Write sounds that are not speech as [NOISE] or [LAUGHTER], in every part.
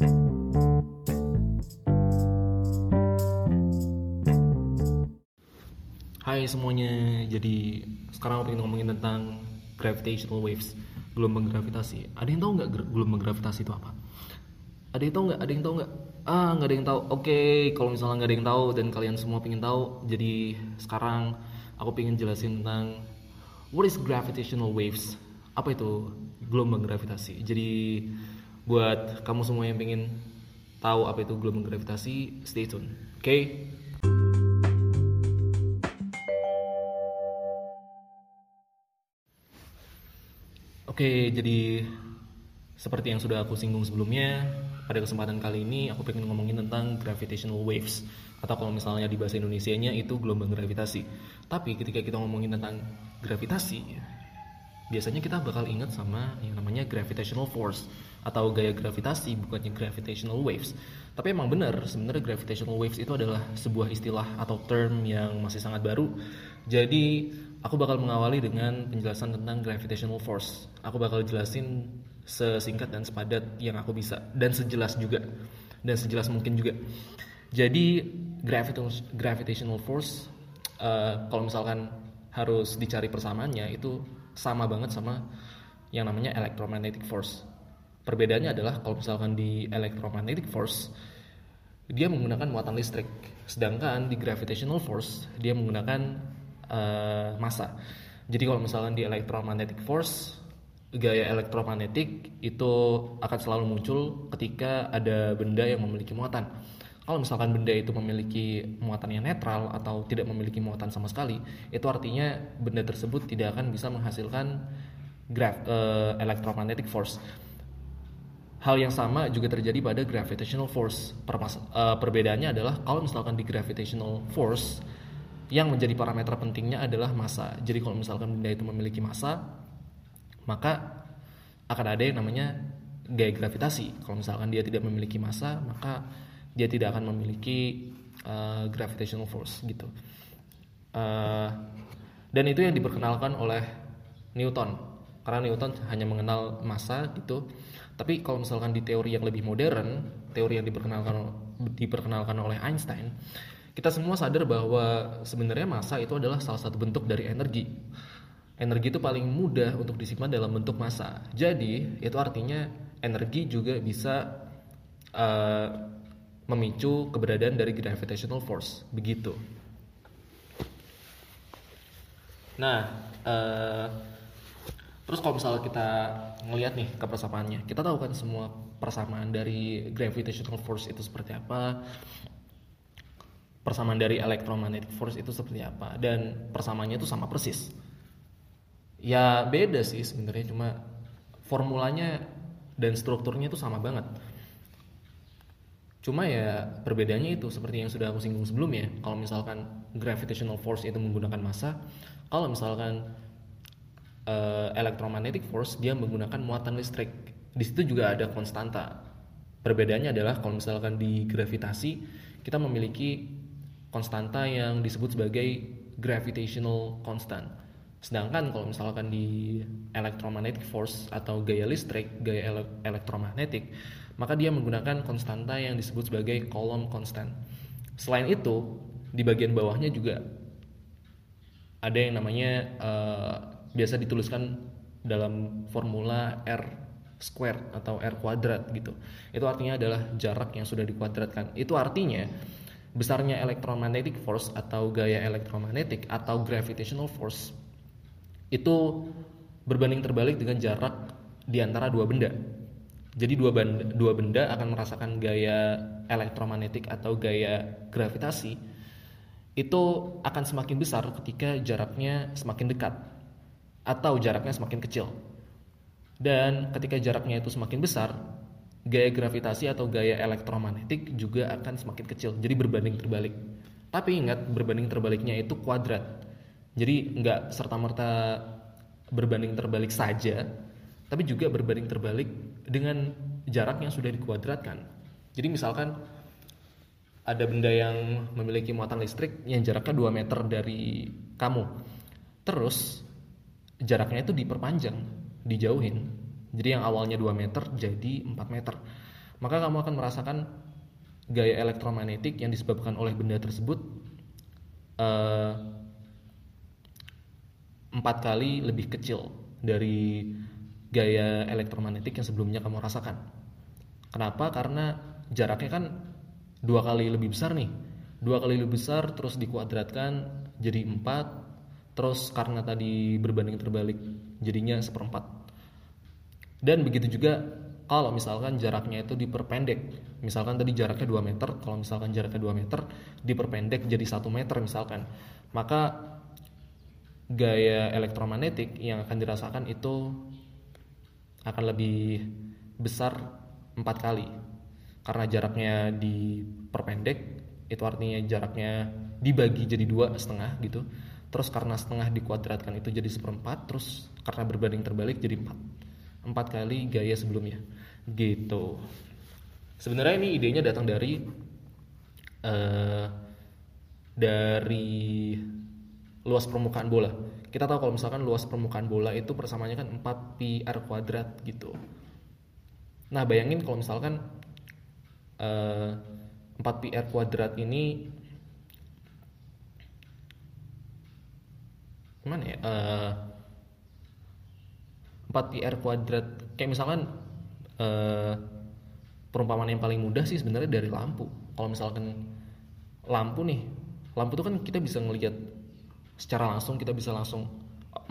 Hai semuanya, jadi sekarang aku ingin ngomongin tentang gravitational waves, gelombang gravitasi. Ada yang tahu nggak gelombang gravitasi itu apa? Ada yang tahu nggak? Ada yang tahu nggak? Ah, nggak ada yang tahu. Oke, kalau misalnya nggak ada yang tahu dan kalian semua pengen tahu, jadi sekarang aku pengen jelasin tentang what is gravitational waves? Apa itu gelombang gravitasi? Jadi buat kamu semua yang pengen tahu apa itu gelombang gravitasi, stay tune. Oke? Oke, jadi seperti yang sudah aku singgung sebelumnya, pada kesempatan kali ini aku pengen ngomongin tentang gravitational waves atau kalau misalnya di bahasa Indonesianya itu gelombang gravitasi. Tapi ketika kita ngomongin tentang gravitasi, biasanya kita bakal ingat sama yang namanya gravitational force atau gaya gravitasi bukannya gravitational waves. Tapi emang benar, sebenarnya gravitational waves itu adalah sebuah istilah atau term yang masih sangat baru. Jadi, aku bakal mengawali dengan penjelasan tentang gravitational force. Aku bakal jelasin sesingkat dan sepadat yang aku bisa dan sejelas juga dan sejelas mungkin juga. Jadi, gravitational force uh, kalau misalkan harus dicari persamaannya itu sama banget sama yang namanya electromagnetic force. Perbedaannya adalah kalau misalkan di electromagnetic force dia menggunakan muatan listrik, sedangkan di gravitational force dia menggunakan uh, massa. Jadi kalau misalkan di electromagnetic force gaya elektromagnetik itu akan selalu muncul ketika ada benda yang memiliki muatan. Kalau misalkan benda itu memiliki muatan yang netral atau tidak memiliki muatan sama sekali, itu artinya benda tersebut tidak akan bisa menghasilkan graf uh, electromagnetic force. Hal yang sama juga terjadi pada gravitational force. Permas uh, perbedaannya adalah kalau misalkan di gravitational force yang menjadi parameter pentingnya adalah massa. Jadi kalau misalkan benda itu memiliki massa, maka akan ada yang namanya gaya gravitasi. Kalau misalkan dia tidak memiliki massa, maka dia tidak akan memiliki uh, gravitational force gitu. Uh, dan itu yang diperkenalkan oleh Newton. Karena Newton hanya mengenal massa gitu. Tapi kalau misalkan di teori yang lebih modern, teori yang diperkenalkan diperkenalkan oleh Einstein, kita semua sadar bahwa sebenarnya massa itu adalah salah satu bentuk dari energi. Energi itu paling mudah untuk disimpan dalam bentuk massa. Jadi, itu artinya energi juga bisa uh, memicu keberadaan dari gravitational force. Begitu. Nah, uh, terus kalau misalnya kita ngelihat nih ke persamaannya, kita tahu kan semua persamaan dari gravitational force itu seperti apa, persamaan dari electromagnetic force itu seperti apa, dan persamaannya itu sama persis. Ya beda sih sebenarnya, cuma formulanya dan strukturnya itu sama banget. Cuma ya perbedaannya itu seperti yang sudah aku singgung sebelumnya. Kalau misalkan gravitational force itu menggunakan massa, kalau misalkan uh, electromagnetic force dia menggunakan muatan listrik. Di situ juga ada konstanta. Perbedaannya adalah kalau misalkan di gravitasi kita memiliki konstanta yang disebut sebagai gravitational constant. Sedangkan kalau misalkan di electromagnetic force atau gaya listrik, gaya ele elektromagnetik, maka dia menggunakan konstanta yang disebut sebagai Coulomb constant. Selain itu, di bagian bawahnya juga ada yang namanya uh, biasa dituliskan dalam formula R square atau R kuadrat gitu. Itu artinya adalah jarak yang sudah dikuadratkan. Itu artinya besarnya electromagnetic force atau gaya elektromagnetik atau gravitational force itu berbanding terbalik dengan jarak di antara dua benda. Jadi dua benda, dua benda akan merasakan gaya elektromagnetik atau gaya gravitasi itu akan semakin besar ketika jaraknya semakin dekat atau jaraknya semakin kecil. Dan ketika jaraknya itu semakin besar, gaya gravitasi atau gaya elektromagnetik juga akan semakin kecil. Jadi berbanding terbalik. Tapi ingat berbanding terbaliknya itu kuadrat. Jadi nggak serta-merta berbanding terbalik saja, tapi juga berbanding terbalik dengan jarak yang sudah dikuadratkan. Jadi misalkan ada benda yang memiliki muatan listrik yang jaraknya 2 meter dari kamu. Terus jaraknya itu diperpanjang, dijauhin. Jadi yang awalnya 2 meter jadi 4 meter. maka kamu akan merasakan gaya elektromagnetik yang disebabkan oleh benda tersebut uh, empat kali lebih kecil dari gaya elektromagnetik yang sebelumnya kamu rasakan. Kenapa? Karena jaraknya kan dua kali lebih besar nih. Dua kali lebih besar terus dikuadratkan jadi empat. Terus karena tadi berbanding terbalik jadinya seperempat. Dan begitu juga kalau misalkan jaraknya itu diperpendek misalkan tadi jaraknya 2 meter kalau misalkan jaraknya 2 meter diperpendek jadi 1 meter misalkan maka gaya elektromagnetik yang akan dirasakan itu akan lebih besar empat kali karena jaraknya diperpendek itu artinya jaraknya dibagi jadi dua setengah gitu terus karena setengah dikuadratkan itu jadi seperempat terus karena berbanding terbalik jadi empat. Empat kali gaya sebelumnya. Gitu. Sebenarnya ini idenya datang dari uh, dari luas permukaan bola. Kita tahu kalau misalkan luas permukaan bola itu persamanya kan 4 pi r kuadrat gitu. Nah bayangin kalau misalkan uh, eh, 4 pi r kuadrat ini mana ya? Uh, 4 pi r kuadrat. Kayak misalkan uh, perumpamaan yang paling mudah sih sebenarnya dari lampu. Kalau misalkan lampu nih lampu itu kan kita bisa ngelihat secara langsung kita bisa langsung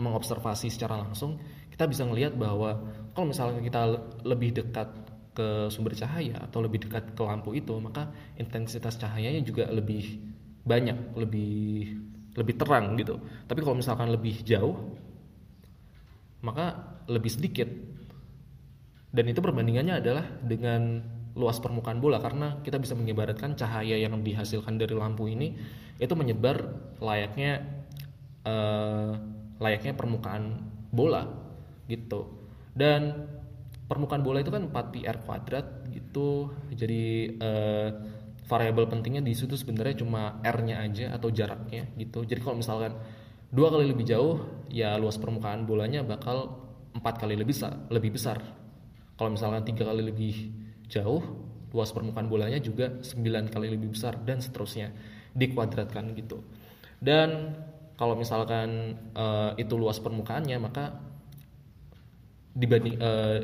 mengobservasi secara langsung. Kita bisa ngelihat bahwa kalau misalnya kita lebih dekat ke sumber cahaya atau lebih dekat ke lampu itu maka intensitas cahayanya juga lebih banyak lebih lebih terang gitu. Tapi kalau misalkan lebih jauh maka lebih sedikit. Dan itu perbandingannya adalah dengan luas permukaan bola karena kita bisa menyebarkan cahaya yang dihasilkan dari lampu ini itu menyebar layaknya uh, layaknya permukaan bola gitu. Dan permukaan bola itu kan 4 pi r kuadrat gitu jadi uh, variabel pentingnya di situ sebenarnya cuma r-nya aja atau jaraknya gitu. Jadi kalau misalkan dua kali lebih jauh ya luas permukaan bolanya bakal empat kali lebih besar lebih besar. Kalau misalkan tiga kali lebih jauh, luas permukaan bolanya juga 9 kali lebih besar dan seterusnya. Dikuadratkan gitu. Dan kalau misalkan uh, itu luas permukaannya maka dibanding uh,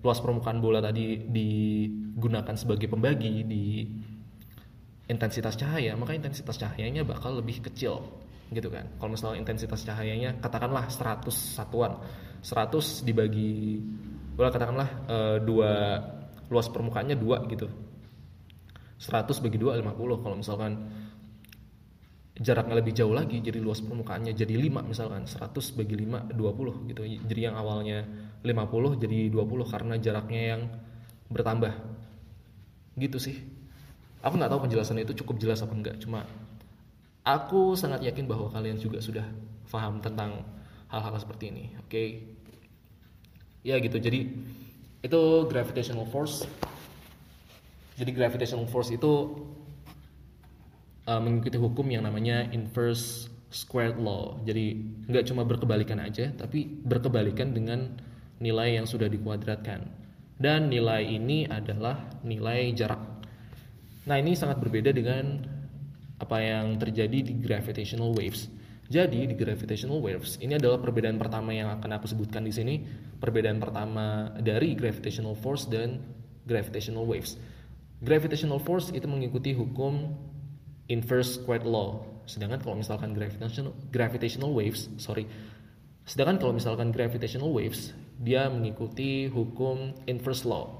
luas permukaan bola tadi digunakan sebagai pembagi di intensitas cahaya, maka intensitas cahayanya bakal lebih kecil gitu kan. Kalau misalnya intensitas cahayanya katakanlah 100 satuan, 100 dibagi boleh katakanlah uh, dua luas permukaannya dua gitu. 100 bagi 2 50 kalau misalkan jaraknya lebih jauh lagi jadi luas permukaannya jadi 5 misalkan. 100 bagi 5 20 gitu. Jadi yang awalnya 50 jadi 20 karena jaraknya yang bertambah. Gitu sih aku nggak tahu penjelasan itu cukup jelas apa enggak cuma aku sangat yakin bahwa kalian juga sudah paham tentang hal-hal seperti ini oke? Okay? ya gitu. Jadi itu gravitational force. Jadi gravitational force itu uh, mengikuti hukum yang namanya inverse squared law. Jadi nggak cuma berkebalikan aja tapi berkebalikan dengan nilai yang sudah dikuadratkan. Dan nilai ini adalah nilai jarak nah ini sangat berbeda dengan apa yang terjadi di gravitational waves jadi di gravitational waves ini adalah perbedaan pertama yang akan aku sebutkan di sini, perbedaan pertama dari gravitational force dan gravitational waves. Gravitational force itu mengikuti hukum inverse squared law. Sedangkan kalau misalkan gravitational gravitational waves, sorry. Sedangkan kalau misalkan gravitational waves, dia mengikuti hukum inverse law.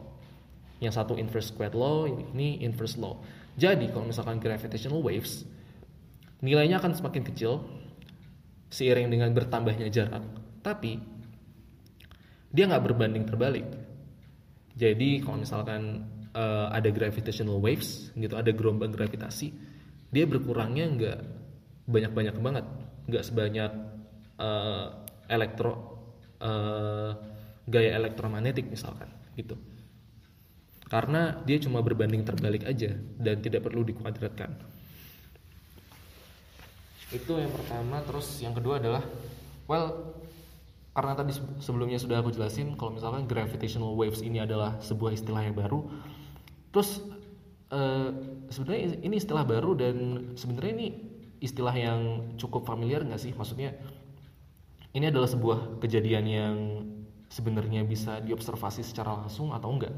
Yang satu inverse squared law, ini inverse law. Jadi kalau misalkan gravitational waves, nilainya akan semakin kecil seiring dengan bertambahnya jarak. Tapi dia nggak berbanding terbalik. Jadi kalau misalkan uh, ada gravitational waves gitu, ada gelombang gravitasi, dia berkurangnya nggak banyak-banyak banget, nggak sebanyak uh, elektro uh, gaya elektromagnetik misalkan gitu. Karena dia cuma berbanding terbalik aja dan tidak perlu dikuadratkan. Itu yang pertama terus yang kedua adalah well karena tadi sebelumnya sudah aku jelasin kalau misalkan gravitational waves ini adalah sebuah istilah yang baru terus uh, sebenarnya ini istilah baru dan sebenarnya ini istilah yang cukup familiar nggak sih? Maksudnya ini adalah sebuah kejadian yang sebenarnya bisa diobservasi secara langsung atau enggak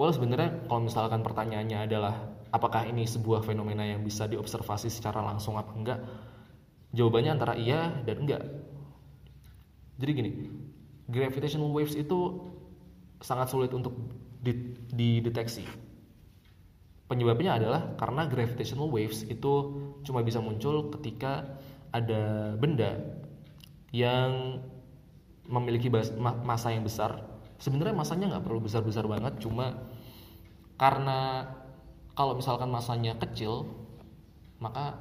Well sebenarnya kalau misalkan pertanyaannya adalah apakah ini sebuah fenomena yang bisa diobservasi secara langsung apa enggak? Jawabannya antara iya dan enggak. Jadi gini, gravitational waves itu sangat sulit untuk dideteksi. Penyebabnya adalah karena gravitational waves itu cuma bisa muncul ketika ada benda yang memiliki massa yang besar sebenarnya masanya nggak perlu besar-besar banget cuma karena kalau misalkan masanya kecil maka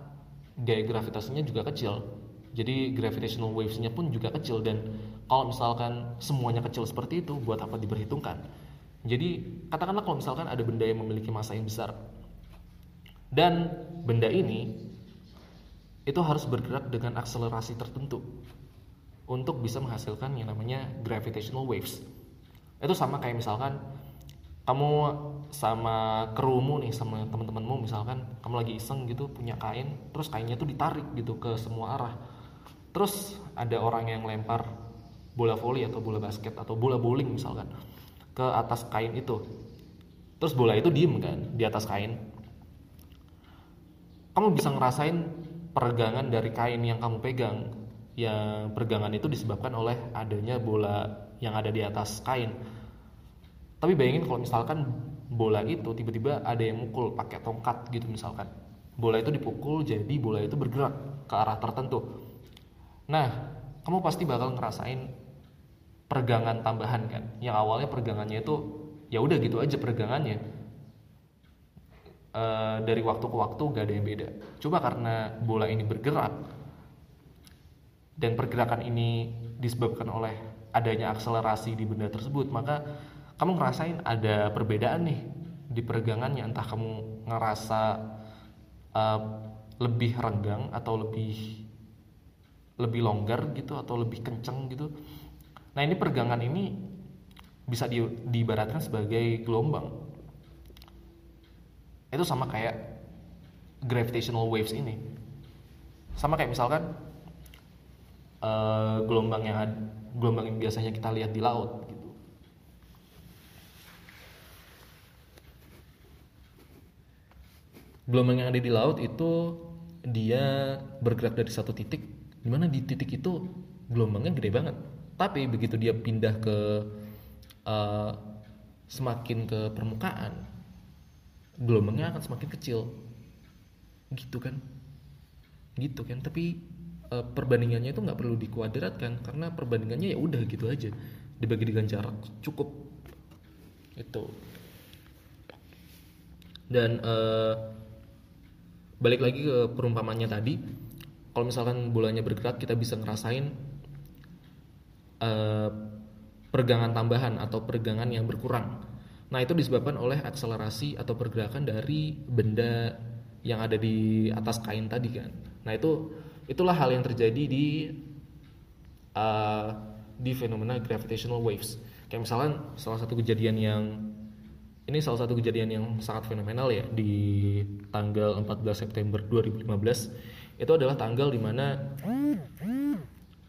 gaya gravitasinya juga kecil. Jadi gravitational wavesnya pun juga kecil. Dan kalau misalkan semuanya kecil seperti itu buat apa diperhitungkan? Jadi katakanlah kalau misalkan ada benda yang memiliki massa yang besar. Dan benda ini itu harus bergerak dengan akselerasi tertentu untuk bisa menghasilkan yang namanya gravitational waves. Itu sama kayak misalkan kamu sama krumu nih sama teman-temanmu misalkan kamu lagi iseng gitu punya kain terus kainnya tuh ditarik gitu ke semua arah. Terus ada orang yang lempar bola voli atau bola basket atau bola bowling misalkan ke atas kain itu. Terus bola itu diem kan di atas kain. Kamu bisa ngerasain peregangan dari kain yang kamu pegang yang peregangan itu disebabkan oleh adanya bola yang ada di atas kain. Tapi bayangin kalau misalkan bola itu tiba-tiba ada yang mukul pakai tongkat gitu misalkan. Bola itu dipukul jadi bola itu bergerak ke arah tertentu. Nah, kamu pasti bakal ngerasain peregangan tambahan kan. Yang awalnya peregangannya itu ya udah gitu aja peregangannya. E, dari waktu ke waktu gak ada yang beda. Coba karena bola ini bergerak dan pergerakan ini disebabkan oleh adanya akselerasi di benda tersebut maka kamu ngerasain ada perbedaan nih di peregangannya entah kamu ngerasa uh, lebih renggang atau lebih lebih longgar gitu atau lebih kenceng gitu. Nah ini peregangan ini bisa di, diibaratkan sebagai gelombang. Itu sama kayak gravitational waves ini. Sama kayak misalkan uh, gelombang yang gelombang yang biasanya kita lihat di laut gitu. Gelombang yang ada di laut itu dia bergerak dari satu titik. Di mana di titik itu gelombangnya gede banget. Tapi begitu dia pindah ke uh, semakin ke permukaan gelombangnya akan semakin kecil. Gitu kan? Gitu kan? Tapi uh, perbandingannya itu nggak perlu dikuadratkan karena perbandingannya ya udah gitu aja. Dibagi dengan jarak cukup. Itu. Dan uh, balik lagi ke perumpamannya tadi kalau misalkan bolanya bergerak kita bisa ngerasain uh, pergangan tambahan atau pergangan yang berkurang nah itu disebabkan oleh akselerasi atau pergerakan dari benda yang ada di atas kain tadi kan nah itu Itulah hal yang terjadi di uh, di fenomena gravitational waves. Kayak misalnya salah satu kejadian yang ini salah satu kejadian yang sangat fenomenal ya di tanggal 14 September 2015 itu adalah tanggal di mana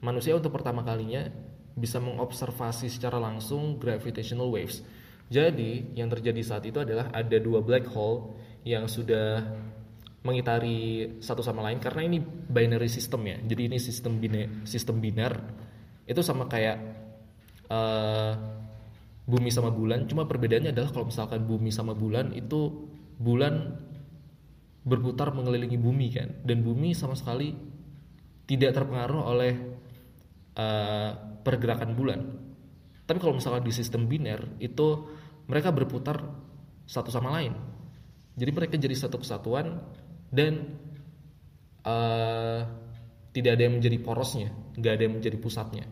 manusia untuk pertama kalinya bisa mengobservasi secara langsung gravitational waves. Jadi yang terjadi saat itu adalah ada dua black hole yang sudah mengitari satu sama lain karena ini binary system ya. Jadi ini sistem bine sistem biner itu sama kayak uh, bumi sama bulan cuma perbedaannya adalah kalau misalkan bumi sama bulan itu bulan berputar mengelilingi bumi kan. Dan bumi sama sekali tidak terpengaruh oleh uh, pergerakan bulan. Tapi kalau misalkan di sistem biner itu mereka berputar satu sama lain. Jadi mereka jadi satu kesatuan dan uh, tidak ada yang menjadi porosnya, nggak ada yang menjadi pusatnya.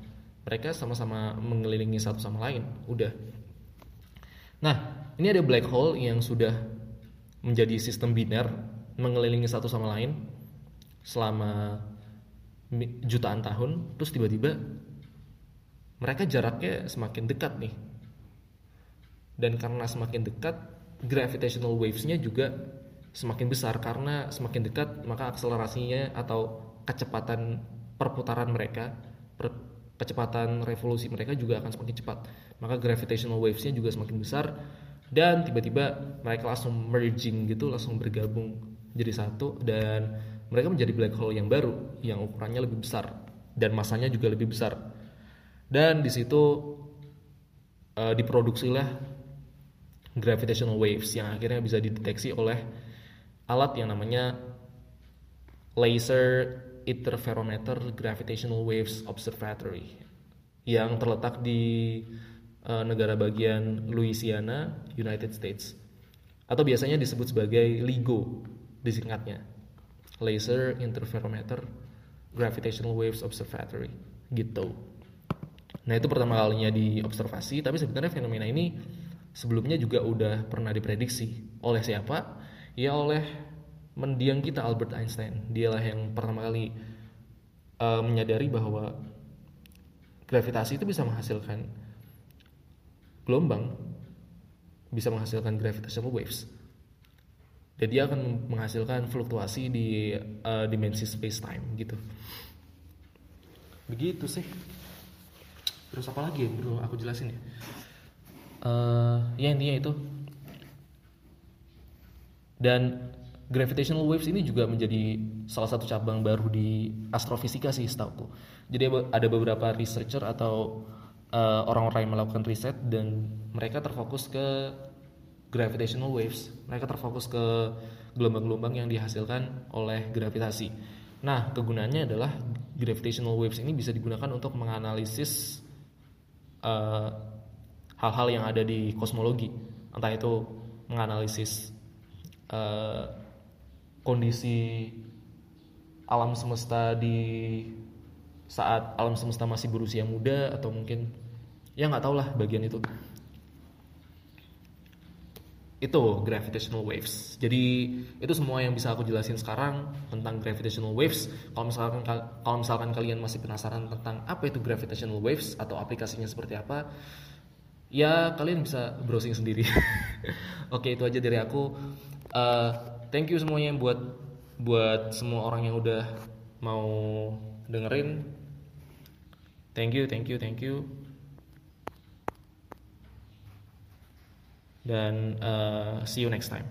Mereka sama-sama mengelilingi satu sama lain. Udah. Nah, ini ada black hole yang sudah menjadi sistem biner mengelilingi satu sama lain selama jutaan tahun, terus tiba-tiba mereka jaraknya semakin dekat nih. Dan karena semakin dekat, gravitational wavesnya juga semakin besar karena semakin dekat maka akselerasinya atau kecepatan perputaran mereka kecepatan revolusi mereka juga akan semakin cepat. Maka gravitational wavesnya juga semakin besar dan tiba-tiba mereka langsung merging gitu langsung bergabung jadi satu dan mereka menjadi black hole yang baru yang ukurannya lebih besar dan masanya juga lebih besar. Dan di situ uh, diproduksilah gravitational waves yang akhirnya bisa dideteksi oleh alat yang namanya laser interferometer gravitational waves observatory yang terletak di uh, negara bagian Louisiana, United States. Atau biasanya disebut sebagai LIGO disingkatnya. Laser Interferometer Gravitational Waves Observatory gitu. Nah itu pertama kalinya diobservasi, tapi sebenarnya fenomena ini sebelumnya juga udah pernah diprediksi oleh siapa? Ya oleh mendiang kita Albert Einstein. Dialah yang pertama kali uh, menyadari bahwa gravitasi itu bisa menghasilkan gelombang, bisa menghasilkan gravitational waves. Dan dia akan menghasilkan fluktuasi di uh, dimensi space time gitu. Begitu sih terus apa lagi bro aku jelasin ya uh, ya intinya itu dan gravitational waves ini juga menjadi salah satu cabang baru di astrofisika sih setahu jadi ada beberapa researcher atau uh, orang-orang yang melakukan riset dan mereka terfokus ke gravitational waves. Mereka terfokus ke gelombang-gelombang yang dihasilkan oleh gravitasi. Nah kegunaannya adalah gravitational waves ini bisa digunakan untuk menganalisis Eh, hal-hal uh, yang ada di kosmologi. Entah itu menganalisis uh, kondisi alam semesta di saat alam semesta masih berusia muda atau mungkin ya nggak tau lah bagian itu itu gravitational waves. Jadi itu semua yang bisa aku jelasin sekarang tentang gravitational waves. Kalau misalkan kalau misalkan kalian masih penasaran tentang apa itu gravitational waves atau aplikasinya seperti apa, ya kalian bisa browsing sendiri. [LAUGHS] Oke itu aja dari aku. Uh, thank you semuanya buat buat semua orang yang udah mau dengerin. Thank you, thank you, thank you. dan uh, see you next time